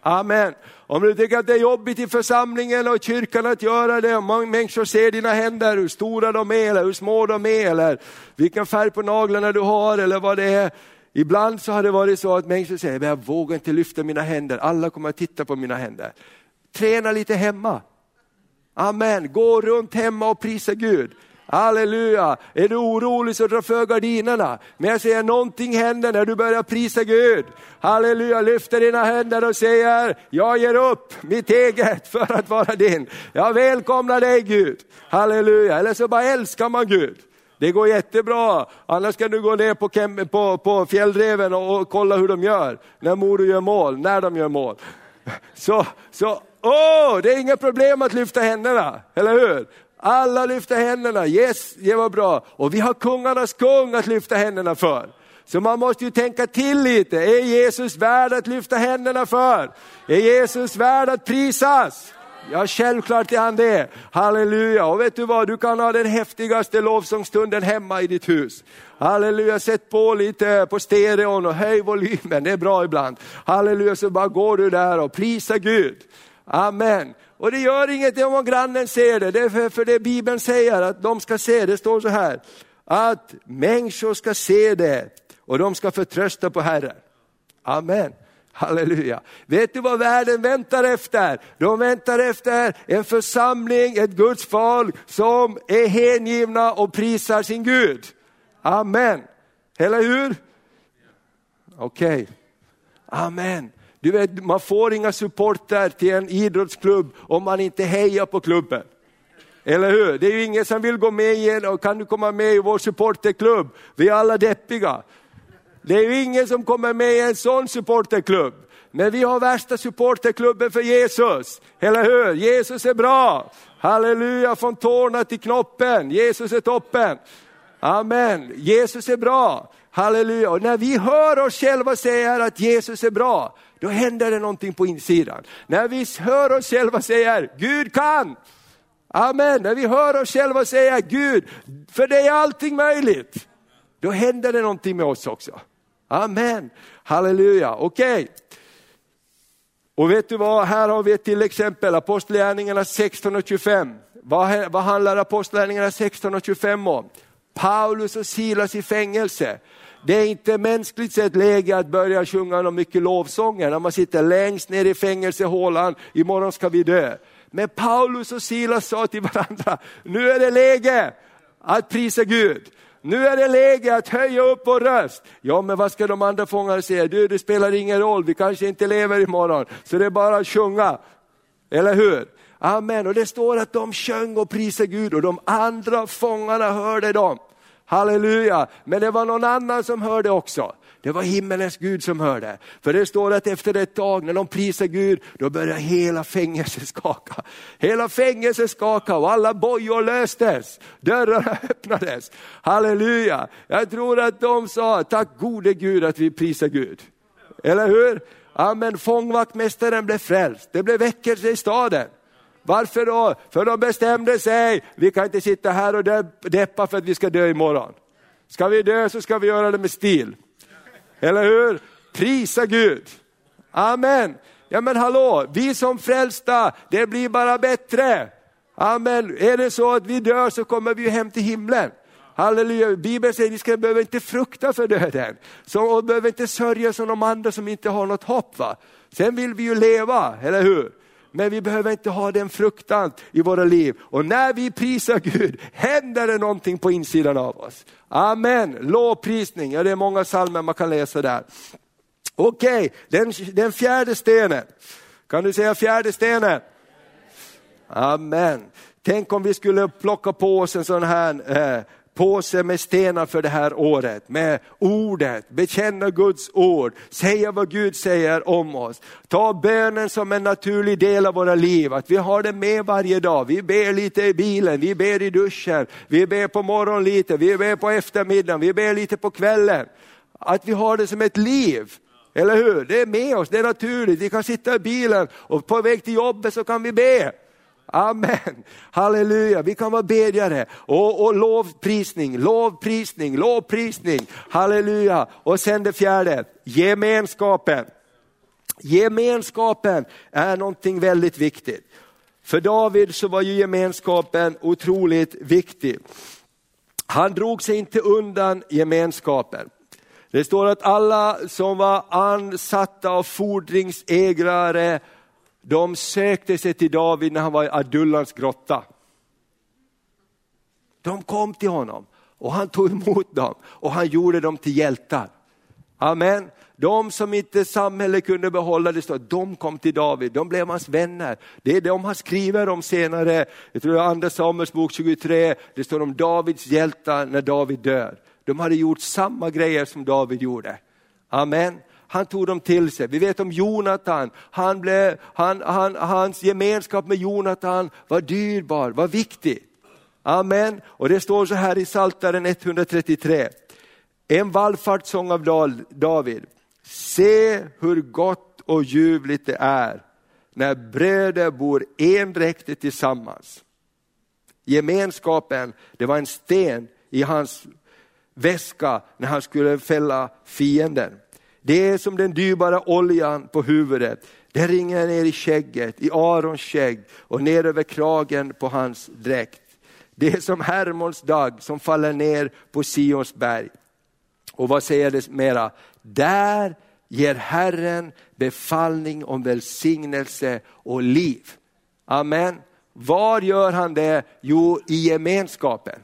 Amen. Om du tycker att det är jobbigt i församlingen och kyrkan att göra det, om människor ser dina händer, hur stora de är, eller hur små de är, eller vilken färg på naglarna du har, eller vad det är, Ibland så har det varit så att människor säger, jag vågar inte lyfta mina händer, alla kommer att titta på mina händer. Träna lite hemma. Amen, gå runt hemma och prisa Gud. Halleluja! Är du orolig så dra för gardinerna. Men jag säger någonting händer när du börjar prisa Gud. Halleluja, lyfter dina händer och säger, jag ger upp mitt eget för att vara din. Jag välkomnar dig Gud. Halleluja, eller så bara älskar man Gud. Det går jättebra, annars kan du gå ner på, på, på fjällreven och, och kolla hur de gör, när Modo gör mål, när de gör mål. Så, så åh, det är inga problem att lyfta händerna, eller hur? Alla lyfter händerna, yes, det var bra. Och vi har kungarnas kung att lyfta händerna för. Så man måste ju tänka till lite, är Jesus värd att lyfta händerna för? Är Jesus värd att prisas? Ja, självklart är han det. Halleluja. Och vet du vad, du kan ha den häftigaste lovsångsstunden hemma i ditt hus. Halleluja, sätt på lite på stereon och höj volymen, det är bra ibland. Halleluja, så bara går du där och prisar Gud. Amen. Och det gör inget om grannen ser det, det är för, för det Bibeln säger att de ska se, det står så här, att människor ska se det och de ska förtrösta på Herren. Amen. Halleluja. Vet du vad världen väntar efter? De väntar efter en församling, ett Guds folk som är hängivna och prisar sin Gud. Amen. Eller hur? Okej. Okay. Amen. Du vet, man får inga supporter till en idrottsklubb om man inte hejar på klubben. Eller hur? Det är ju ingen som vill gå med i en, och kan du komma med i vår supporterklubb? Vi är alla deppiga. Det är ju ingen som kommer med i en sån supporterklubb. Men vi har värsta supporterklubben för Jesus, eller hur? Jesus är bra. Halleluja, från tårna till knoppen. Jesus är toppen. Amen, Jesus är bra. Halleluja, och när vi hör oss själva säga att Jesus är bra, då händer det någonting på insidan. När vi hör oss själva säga Gud kan. Amen, när vi hör oss själva säga Gud, för det är allting möjligt. Då händer det någonting med oss också. Amen, halleluja, okej. Okay. Och vet du vad, här har vi till exempel Apostlagärningarna 16 och 25. Vad, vad handlar Apostlagärningarna 16 och 25 om? Paulus och Silas i fängelse. Det är inte mänskligt sett läge att börja sjunga någon mycket lovsånger när man sitter längst ner i fängelsehålan, imorgon ska vi dö. Men Paulus och Silas sa till varandra, nu är det läge att prisa Gud. Nu är det läge att höja upp vår röst. Ja, men vad ska de andra fångarna säga? Du, det spelar ingen roll, vi kanske inte lever imorgon, så det är bara att sjunga. Eller hur? Amen. Och det står att de sjöng och prisade Gud och de andra fångarna hörde dem. Halleluja! Men det var någon annan som hörde också. Det var himmelens Gud som hörde. För det står att efter ett tag när de prisar Gud, då börjar hela fängelset skaka. Hela fängelset skaka och alla bojor löstes. Dörrarna öppnades. Halleluja! Jag tror att de sa, tack gode Gud att vi prisar Gud. Eller hur? Amen, fångvaktmästaren blev frälst. Det blev väckelse i staden. Varför då? För de bestämde sig, vi kan inte sitta här och deppa för att vi ska dö imorgon. Ska vi dö så ska vi göra det med stil. Eller hur? Prisa Gud. Amen. Ja men hallå, vi som frälsta, det blir bara bättre. Amen. Är det så att vi dör så kommer vi hem till himlen. Halleluja, Bibeln säger att vi behöver inte frukta för döden. Så, och behöver inte sörja som de andra som inte har något hopp. Va? Sen vill vi ju leva, eller hur? Men vi behöver inte ha den fruktan i våra liv. Och när vi prisar Gud händer det någonting på insidan av oss. Amen, lovprisning, ja det är många psalmer man kan läsa där. Okej, okay. den, den fjärde stenen. Kan du säga fjärde stenen? Amen. Tänk om vi skulle plocka på oss en sån här eh, påse med stenar för det här året, med ordet, bekänna Guds ord, säga vad Gud säger om oss. Ta bönen som en naturlig del av våra liv, att vi har det med varje dag. Vi ber lite i bilen, vi ber i duschen, vi ber på morgonen lite, vi ber på eftermiddagen, vi ber lite på kvällen. Att vi har det som ett liv. Eller hur? Det är med oss, det är naturligt. Vi kan sitta i bilen och på väg till jobbet så kan vi be. Amen, halleluja, vi kan vara bedjare och, och lovprisning, lovprisning, lovprisning, halleluja. Och sen det fjärde, gemenskapen. Gemenskapen är någonting väldigt viktigt. För David så var ju gemenskapen otroligt viktig. Han drog sig inte undan gemenskapen. Det står att alla som var ansatta av fordringsägare de sökte sig till David när han var i Adullans grotta. De kom till honom och han tog emot dem och han gjorde dem till hjältar. Amen. De som inte samhället kunde behålla, det står de kom till David, de blev hans vänner. Det är de han skriver om senare, jag tror det är andra Samuels bok 23, det står om Davids hjältar när David dör. De hade gjort samma grejer som David gjorde. Amen han tog dem till sig. Vi vet om Jonatan, han blev, han, han, hans gemenskap med Jonatan var dyrbar, var viktig. Amen. Och det står så här i Saltaren 133. En vallfartssång av David. Se hur gott och ljuvligt det är när bröder bor endräktigt tillsammans. Gemenskapen, det var en sten i hans väska när han skulle fälla fienden. Det är som den dyrbara oljan på huvudet. Det ringer ner i skägget, i Arons skägg och ner över kragen på hans dräkt. Det är som Hermons dag som faller ner på Sions berg. Och vad säger det mera? Där ger Herren befallning om välsignelse och liv. Amen. Var gör han det? Jo, i gemenskapen.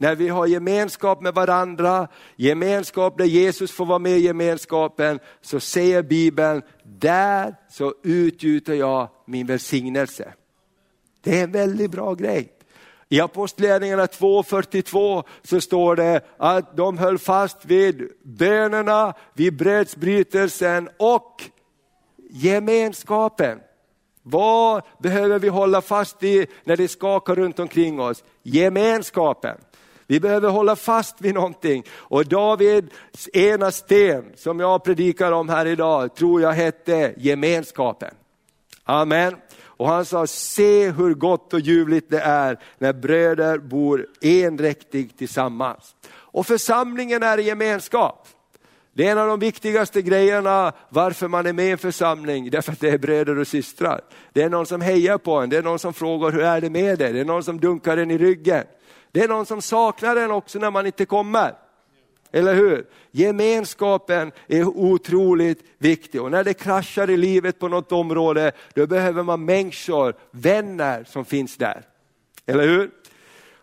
När vi har gemenskap med varandra, gemenskap där Jesus får vara med i gemenskapen, så säger Bibeln, där så utgjuter jag min välsignelse. Det är en väldigt bra grej. I Apostlagärningarna 2.42 så står det att de höll fast vid bönerna, vid brödsbrytelsen och gemenskapen. Vad behöver vi hålla fast i när det skakar runt omkring oss? Gemenskapen. Vi behöver hålla fast vid någonting. Och Davids ena sten som jag predikar om här idag tror jag hette gemenskapen. Amen. Och han sa, se hur gott och ljuvligt det är när bröder bor enräktigt tillsammans. Och församlingen är gemenskap. Det är en av de viktigaste grejerna varför man är med i en församling, därför att det är bröder och systrar. Det är någon som hejar på en, det är någon som frågar hur är det med dig, det är någon som dunkar en i ryggen. Det är någon som saknar en också när man inte kommer. Eller hur? Gemenskapen är otroligt viktig och när det kraschar i livet på något område, då behöver man människor, vänner som finns där. Eller hur?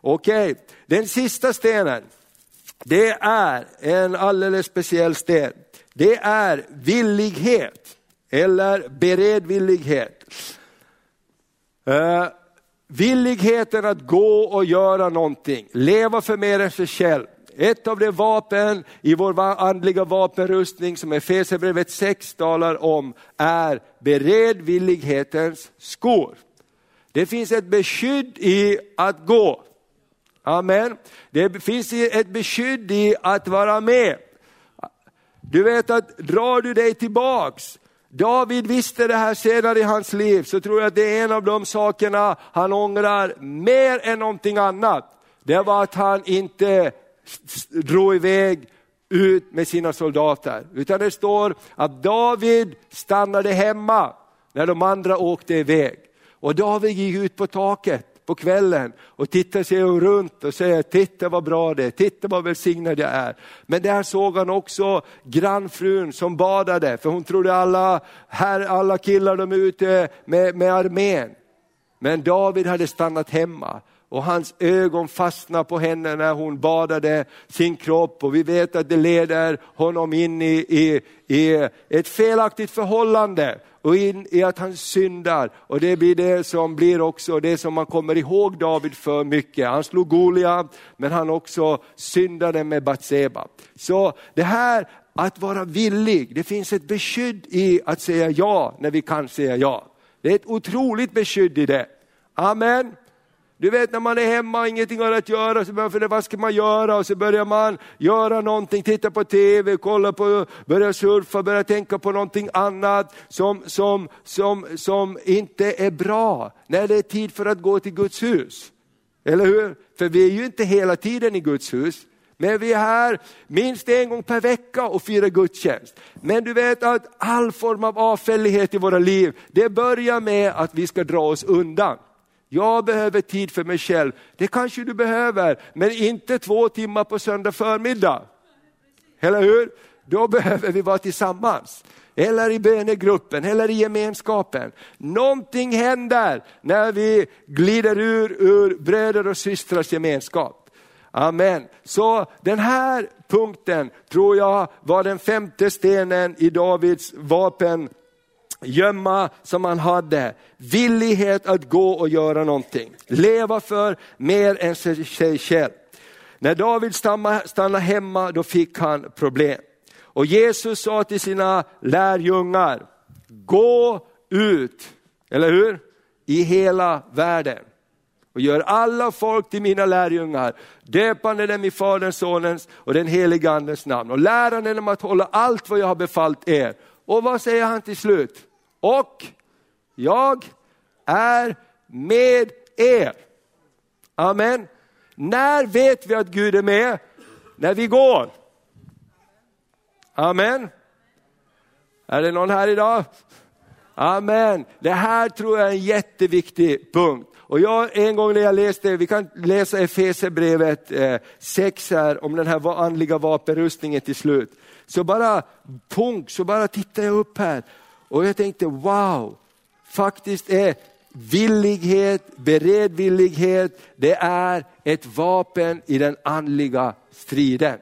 Okej, okay. den sista stenen, det är en alldeles speciell sten. Det är villighet eller beredvillighet. Eh, Villigheten att gå och göra någonting, leva för mer än sig själv. Ett av de vapen i vår andliga vapenrustning som Efesierbrevet 6 talar om är beredvillighetens skor. Det finns ett beskydd i att gå. Amen. Det finns ett beskydd i att vara med. Du vet att drar du dig tillbaks, David visste det här senare i hans liv, så tror jag att det är en av de sakerna han ångrar mer än någonting annat. Det var att han inte drog iväg ut med sina soldater. Utan det står att David stannade hemma när de andra åkte iväg. Och David gick ut på taket på kvällen och tittar sig runt och säger, titta vad bra det är, titta vad välsignad jag är. Men där såg han också grannfrun som badade, för hon trodde alla, här, alla killar de är ute med, med armén. Men David hade stannat hemma och hans ögon fastnade på henne när hon badade sin kropp och vi vet att det leder honom in i, i, i ett felaktigt förhållande och in i att han syndar. Och det blir det som blir också det som man kommer ihåg David för mycket. Han slog Goliat, men han också syndade med Batseba. Så det här att vara villig, det finns ett beskydd i att säga ja när vi kan säga ja. Det är ett otroligt beskydd i det. Amen. Du vet när man är hemma och ingenting har att göra, så börjar man vad ska man göra? Och så börjar man göra någonting, titta på TV, kolla på, börja surfa, börja tänka på någonting annat som, som, som, som inte är bra. När det är tid för att gå till Guds hus. Eller hur? För vi är ju inte hela tiden i Guds hus. Men vi är här minst en gång per vecka och firar gudstjänst. Men du vet att all form av avfällighet i våra liv, det börjar med att vi ska dra oss undan. Jag behöver tid för mig själv. Det kanske du behöver, men inte två timmar på söndag förmiddag. Eller hur? Då behöver vi vara tillsammans. Eller i bönegruppen, eller i gemenskapen. Någonting händer när vi glider ur, ur bröder och systrars gemenskap. Amen. Så den här punkten tror jag var den femte stenen i Davids vapen gömma som han hade, villighet att gå och göra någonting, leva för mer än sig själv. När David stannade hemma då fick han problem. Och Jesus sa till sina lärjungar, gå ut, eller hur? I hela världen och gör alla folk till mina lärjungar, döpande dem i Faderns, Sonens och den helige Andens namn och lärande dem att hålla allt vad jag har befallt er. Och vad säger han till slut? Och jag är med er. Amen. När vet vi att Gud är med? När vi går. Amen. Är det någon här idag? Amen. Det här tror jag är en jätteviktig punkt. Och jag, en gång när jag läste, vi kan läsa Efesierbrevet eh, 6 här om den här andliga vapenrustningen till slut. Så bara, punkt, så bara tittar jag upp här och jag tänkte wow, faktiskt är villighet, beredvillighet, det är ett vapen i den andliga striden.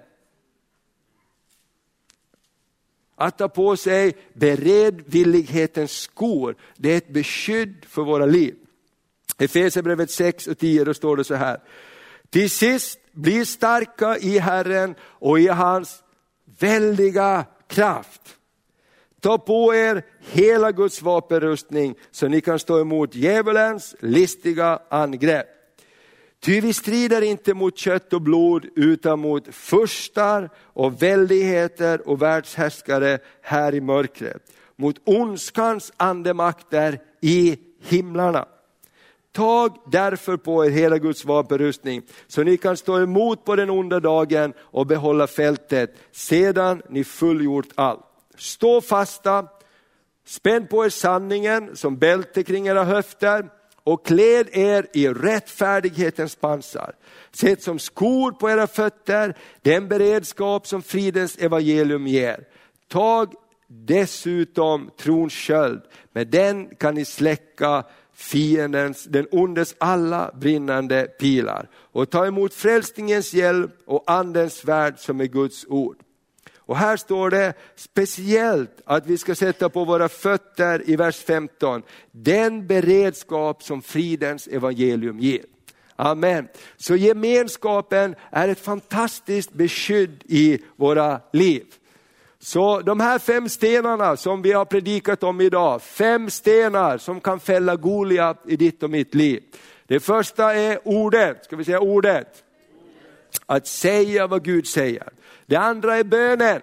Att ta på sig beredvillighetens skor, det är ett beskydd för våra liv. Efesierbrevet 6 och 10, då står det så här. Till sist, bli starka i Herren och i hans väldiga kraft. Ta på er hela Guds vapenrustning så ni kan stå emot djävulens listiga angrepp. Ty vi strider inte mot kött och blod utan mot furstar och väldigheter och världshärskare här i mörkret. Mot ondskans andemakter i himlarna. Tag därför på er hela Guds vapenrustning så ni kan stå emot på den onda dagen och behålla fältet sedan ni fullgjort allt. Stå fasta, spänn på er sanningen som bälte kring era höfter och kläd er i rättfärdighetens pansar. Sätt som skor på era fötter den beredskap som fridens evangelium ger. Tag dessutom trons sköld, med den kan ni släcka fiendens, den ondes alla brinnande pilar och ta emot frälsningens hjälp och andens svärd som är Guds ord. Och här står det speciellt att vi ska sätta på våra fötter i vers 15, den beredskap som fridens evangelium ger. Amen. Så gemenskapen är ett fantastiskt beskydd i våra liv. Så de här fem stenarna som vi har predikat om idag, fem stenar som kan fälla Goliat i ditt och mitt liv. Det första är ordet, ska vi säga ordet? Att säga vad Gud säger. Det andra är bönen.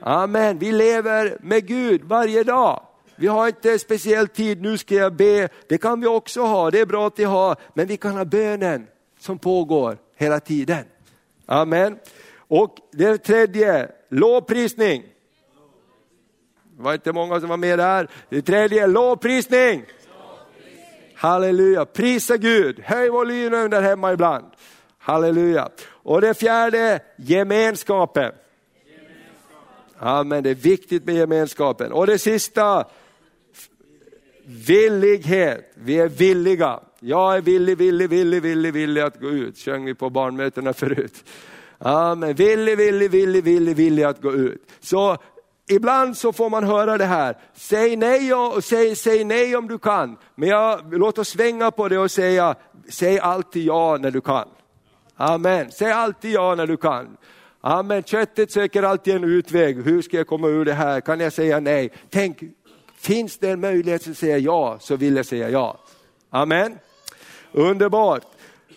Amen, vi lever med Gud varje dag. Vi har inte speciell tid, nu ska jag be. Det kan vi också ha, det är bra att vi har. Men vi kan ha bönen som pågår hela tiden. Amen. Och det tredje, lovprisning. Det var inte många som var med där. Det tredje, lovprisning. Halleluja, prisa Gud, höj volymen där hemma ibland. Halleluja. Och det fjärde, gemenskapen. Amen, det är viktigt med gemenskapen. Och det sista, villighet. Vi är villiga. Jag är villig, villig, villig, villig, villig att gå ut, sjöng vi på barnmötena förut. Amen, villig, villig, villig, villig, villig att gå ut. Så ibland så får man höra det här, säg nej, och, säg, säg nej om du kan. Men jag, låt oss svänga på det och säga, säg alltid ja när du kan. Amen, säg alltid ja när du kan. Amen, köttet söker alltid en utväg. Hur ska jag komma ur det här? Kan jag säga nej? Tänk, finns det en möjlighet att säga ja så vill jag säga ja. Amen. Underbart.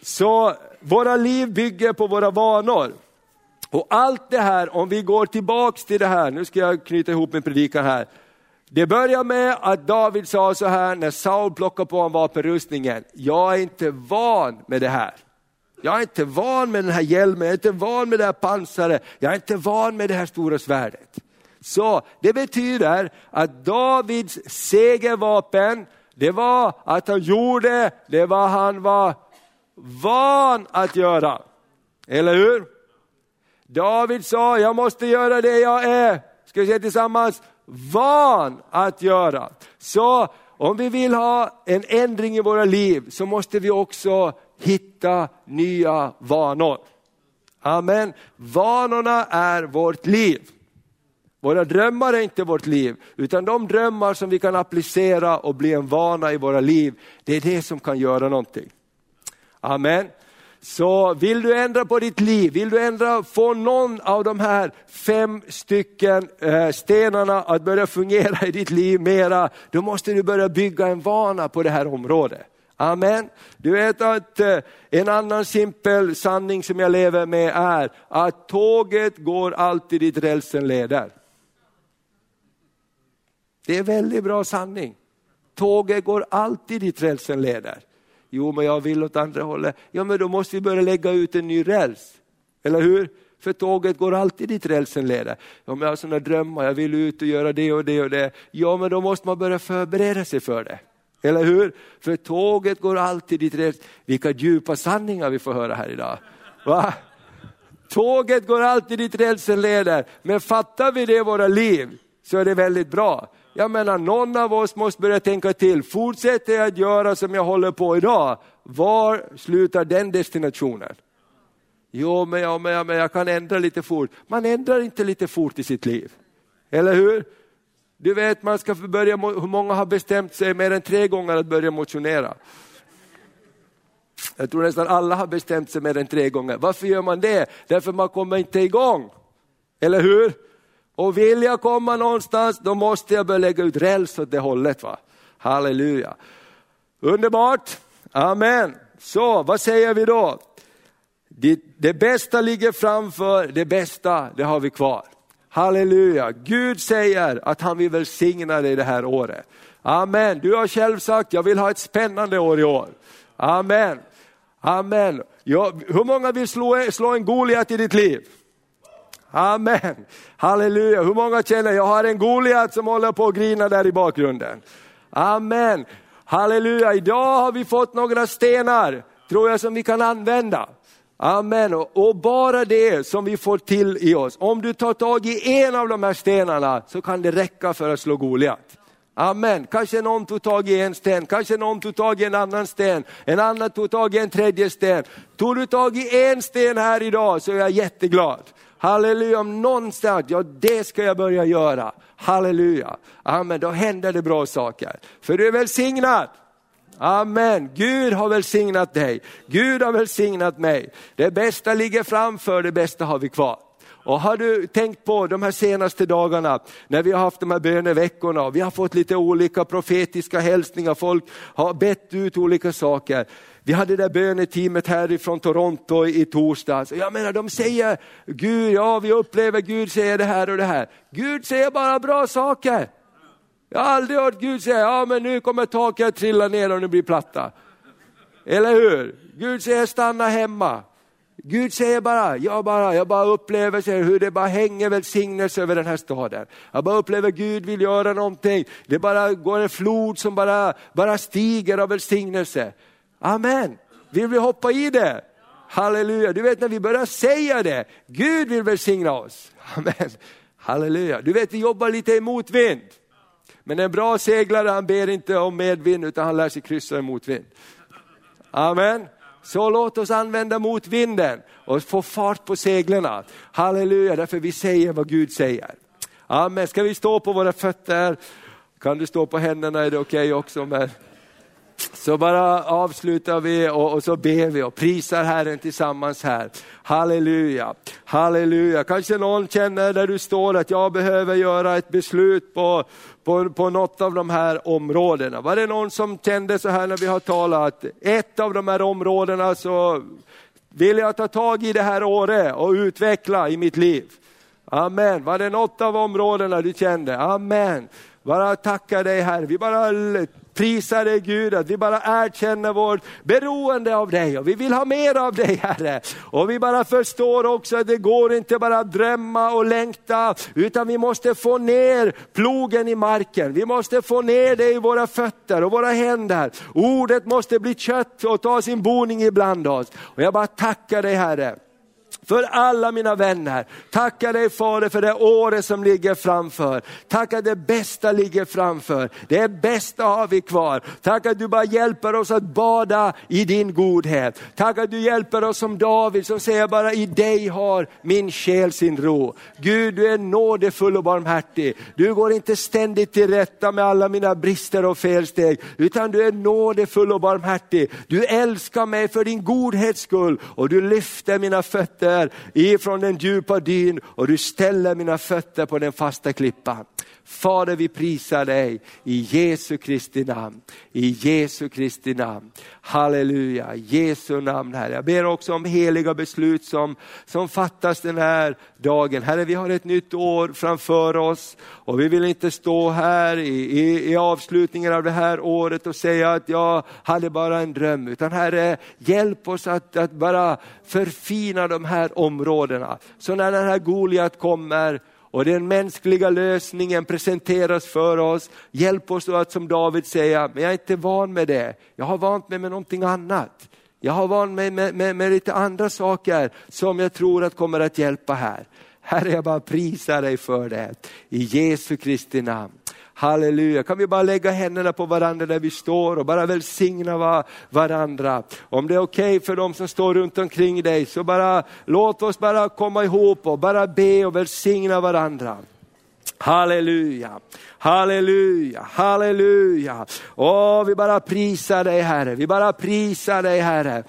Så våra liv bygger på våra vanor. Och allt det här, om vi går tillbaks till det här, nu ska jag knyta ihop min predikan här. Det börjar med att David sa så här när Saul plockade på honom vapenrustningen, jag är inte van med det här. Jag är inte van med den här hjälmen, jag är inte van med det här pansaret, jag är inte van med det här stora svärdet. Så det betyder att Davids segervapen, det var att han gjorde det var han var van att göra. Eller hur? David sa, jag måste göra det jag är, ska vi säga tillsammans, van att göra. Så om vi vill ha en ändring i våra liv så måste vi också hitta nya vanor. Amen. Vanorna är vårt liv. Våra drömmar är inte vårt liv, utan de drömmar som vi kan applicera och bli en vana i våra liv, det är det som kan göra någonting. Amen. Så vill du ändra på ditt liv, vill du ändra, få någon av de här fem stycken eh, stenarna att börja fungera i ditt liv mera, då måste du börja bygga en vana på det här området. Amen. Du vet att eh, en annan simpel sanning som jag lever med är att tåget går alltid dit rälsen leder. Det är en väldigt bra sanning. Tåget går alltid dit rälsen leder. Jo, men jag vill åt andra hållet. Ja, men då måste vi börja lägga ut en ny räls. Eller hur? För tåget går alltid dit rälsen leder. Ja, men jag har sådana drömmar, jag vill ut och göra det och det och det. Ja, men då måste man börja förbereda sig för det. Eller hur? För tåget går alltid dit rälsen Vilka djupa sanningar vi får höra här idag. Va? Tåget går alltid dit rälsen leder, men fattar vi det i våra liv så är det väldigt bra. Jag menar någon av oss måste börja tänka till, fortsätter jag att göra som jag håller på idag, var slutar den destinationen? Jo, men, ja, men, ja, men jag kan ändra lite fort. Man ändrar inte lite fort i sitt liv. Eller hur? Du vet, man ska börja, hur många har bestämt sig mer än tre gånger att börja motionera? Jag tror nästan alla har bestämt sig mer än tre gånger. Varför gör man det? Därför man kommer inte igång. Eller hur? Och vill jag komma någonstans, då måste jag börja lägga ut räls åt det hållet. Va? Halleluja. Underbart, amen. Så vad säger vi då? Det, det bästa ligger framför, det bästa det har vi kvar. Halleluja, Gud säger att han vill välsigna dig det här året. Amen. Du har själv sagt, jag vill ha ett spännande år i år. Amen. Amen. Ja, hur många vill slå, slå en Goliat i ditt liv? Amen. Halleluja. Hur många känner, jag har en Goliat som håller på att grina där i bakgrunden. Amen. Halleluja. Idag har vi fått några stenar, tror jag, som vi kan använda. Amen. Och bara det som vi får till i oss. Om du tar tag i en av de här stenarna så kan det räcka för att slå Goliat. Amen. Kanske någon tog tag i en sten, kanske någon tog tag i en annan sten, en annan tog tag i en tredje sten. Tog du tag i en sten här idag så är jag jätteglad. Halleluja, om någon sagt, ja det ska jag börja göra. Halleluja. Amen, då händer det bra saker. För du är välsignad. Amen. Gud har välsignat dig. Gud har välsignat mig. Det bästa ligger framför, det bästa har vi kvar. Och har du tänkt på de här senaste dagarna när vi har haft de här böneveckorna och vi har fått lite olika profetiska hälsningar, folk har bett ut olika saker. Vi hade det där böneteamet härifrån Toronto i torsdags. Jag menar de säger, Gud, ja vi upplever Gud säger det här och det här. Gud säger bara bra saker. Jag har aldrig hört Gud säga, ja men nu kommer taket att trilla ner och nu blir platta. Eller hur? Gud säger stanna hemma. Gud säger bara, jag bara, jag bara upplever säger, hur det bara hänger välsignelse över den här staden. Jag bara upplever Gud vill göra någonting. Det bara går en flod som bara, bara stiger av välsignelse. Amen. Vill vi hoppa i det? Halleluja. Du vet när vi börjar säga det, Gud vill välsigna oss. Amen. Halleluja. Du vet vi jobbar lite i motvind. Men en bra seglare han ber inte om medvind utan han lär sig kryssa i motvind. Amen. Så låt oss använda motvinden och få fart på seglen. Halleluja, därför vi säger vad Gud säger. Amen. Ska vi stå på våra fötter? Kan du stå på händerna är det okej okay också. Men... Så bara avslutar vi och, och, så ber vi och prisar Herren tillsammans här. Halleluja, halleluja. Kanske någon känner där du står att jag behöver göra ett beslut på, på, på något av de här områdena. Var det någon som kände så här när vi har talat, ett av de här områdena så vill jag ta tag i det här året och utveckla i mitt liv. Amen. Var det något av områdena du kände? Amen. Bara tacka dig Herre. Vi bara prisar dig Gud att vi bara erkänner vårt beroende av dig och vi vill ha mer av dig Herre. Och vi bara förstår också att det går inte bara att drömma och längta utan vi måste få ner plogen i marken. Vi måste få ner det i våra fötter och våra händer. Ordet måste bli kött och ta sin boning ibland oss. Och jag bara tackar dig Herre för alla mina vänner. tacka dig Fader för det året som ligger framför. Tack att det bästa ligger framför. Det bästa har vi kvar. Tack att du bara hjälper oss att bada i din godhet. Tack att du hjälper oss som David som säger bara i dig har min själ sin ro. Gud du är nådefull och barmhärtig. Du går inte ständigt till rätta med alla mina brister och felsteg utan du är nådefull och barmhärtig. Du älskar mig för din godhets skull och du lyfter mina fötter ifrån den djupa dyn och du ställer mina fötter på den fasta klippan. Fader vi prisar dig i Jesu Kristi namn. I Jesu Kristi namn. Halleluja, Jesu namn Herre. Jag ber också om heliga beslut som, som fattas den här dagen. Herre vi har ett nytt år framför oss och vi vill inte stå här i, i, i avslutningen av det här året och säga att jag hade bara en dröm. Utan Herre hjälp oss att, att bara förfina de här områdena. Så när den här Goliat kommer och den mänskliga lösningen presenteras för oss. Hjälp oss då att som David säga, men jag är inte van med det. Jag har vant mig med någonting annat. Jag har vant mig med, med, med lite andra saker som jag tror att kommer att hjälpa här. Herre, jag bara prisar dig för det. I Jesu Kristi namn. Halleluja, kan vi bara lägga händerna på varandra där vi står och bara välsigna varandra. Om det är okej okay för de som står runt omkring dig så bara låt oss bara komma ihop och bara be och välsigna varandra. Halleluja, halleluja, halleluja. Åh, vi bara prisar dig Herre, vi bara prisar dig Herre.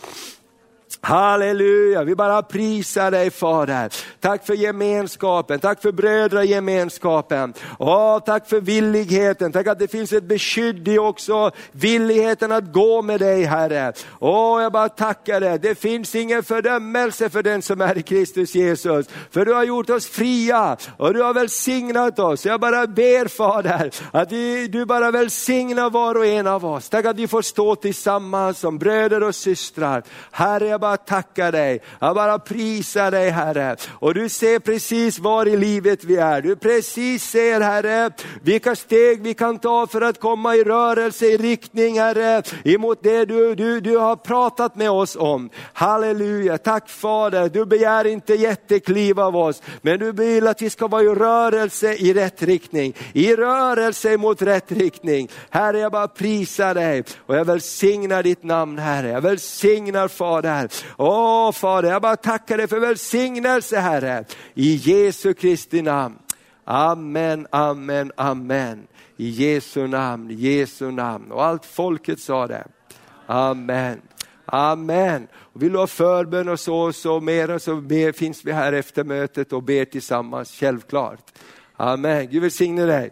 Halleluja, vi bara prisar dig Fader. Tack för gemenskapen, tack för brödragemenskapen. Åh, tack för villigheten, tack att det finns ett beskydd i också villigheten att gå med dig Herre. Åh, jag bara tackar dig, det finns ingen fördömelse för den som är i Kristus Jesus. För du har gjort oss fria och du har välsignat oss. Jag bara ber Fader, att du bara välsignar var och en av oss. Tack att vi får stå tillsammans som bröder och systrar. Herre, jag bara bara tackar dig, jag bara prisar dig Herre. Och du ser precis var i livet vi är. Du precis ser Herre, vilka steg vi kan ta för att komma i rörelse, i riktning Herre, emot det du, du, du har pratat med oss om. Halleluja, tack Fader, du begär inte jättekliv av oss, men du vill att vi ska vara i rörelse i rätt riktning. I rörelse mot rätt riktning. Herre, jag bara prisar dig och jag välsignar ditt namn Herre. Jag välsignar Fader Åh Fader, jag bara tackar dig för välsignelse Herre. I Jesu Kristi namn. Amen, amen, amen. I Jesu namn, Jesu namn. Och allt folket sa det. Amen. Amen. Och vill du ha förbön och så, så mera så ber, finns vi här efter mötet och ber tillsammans, självklart. Amen. Gud välsigne dig.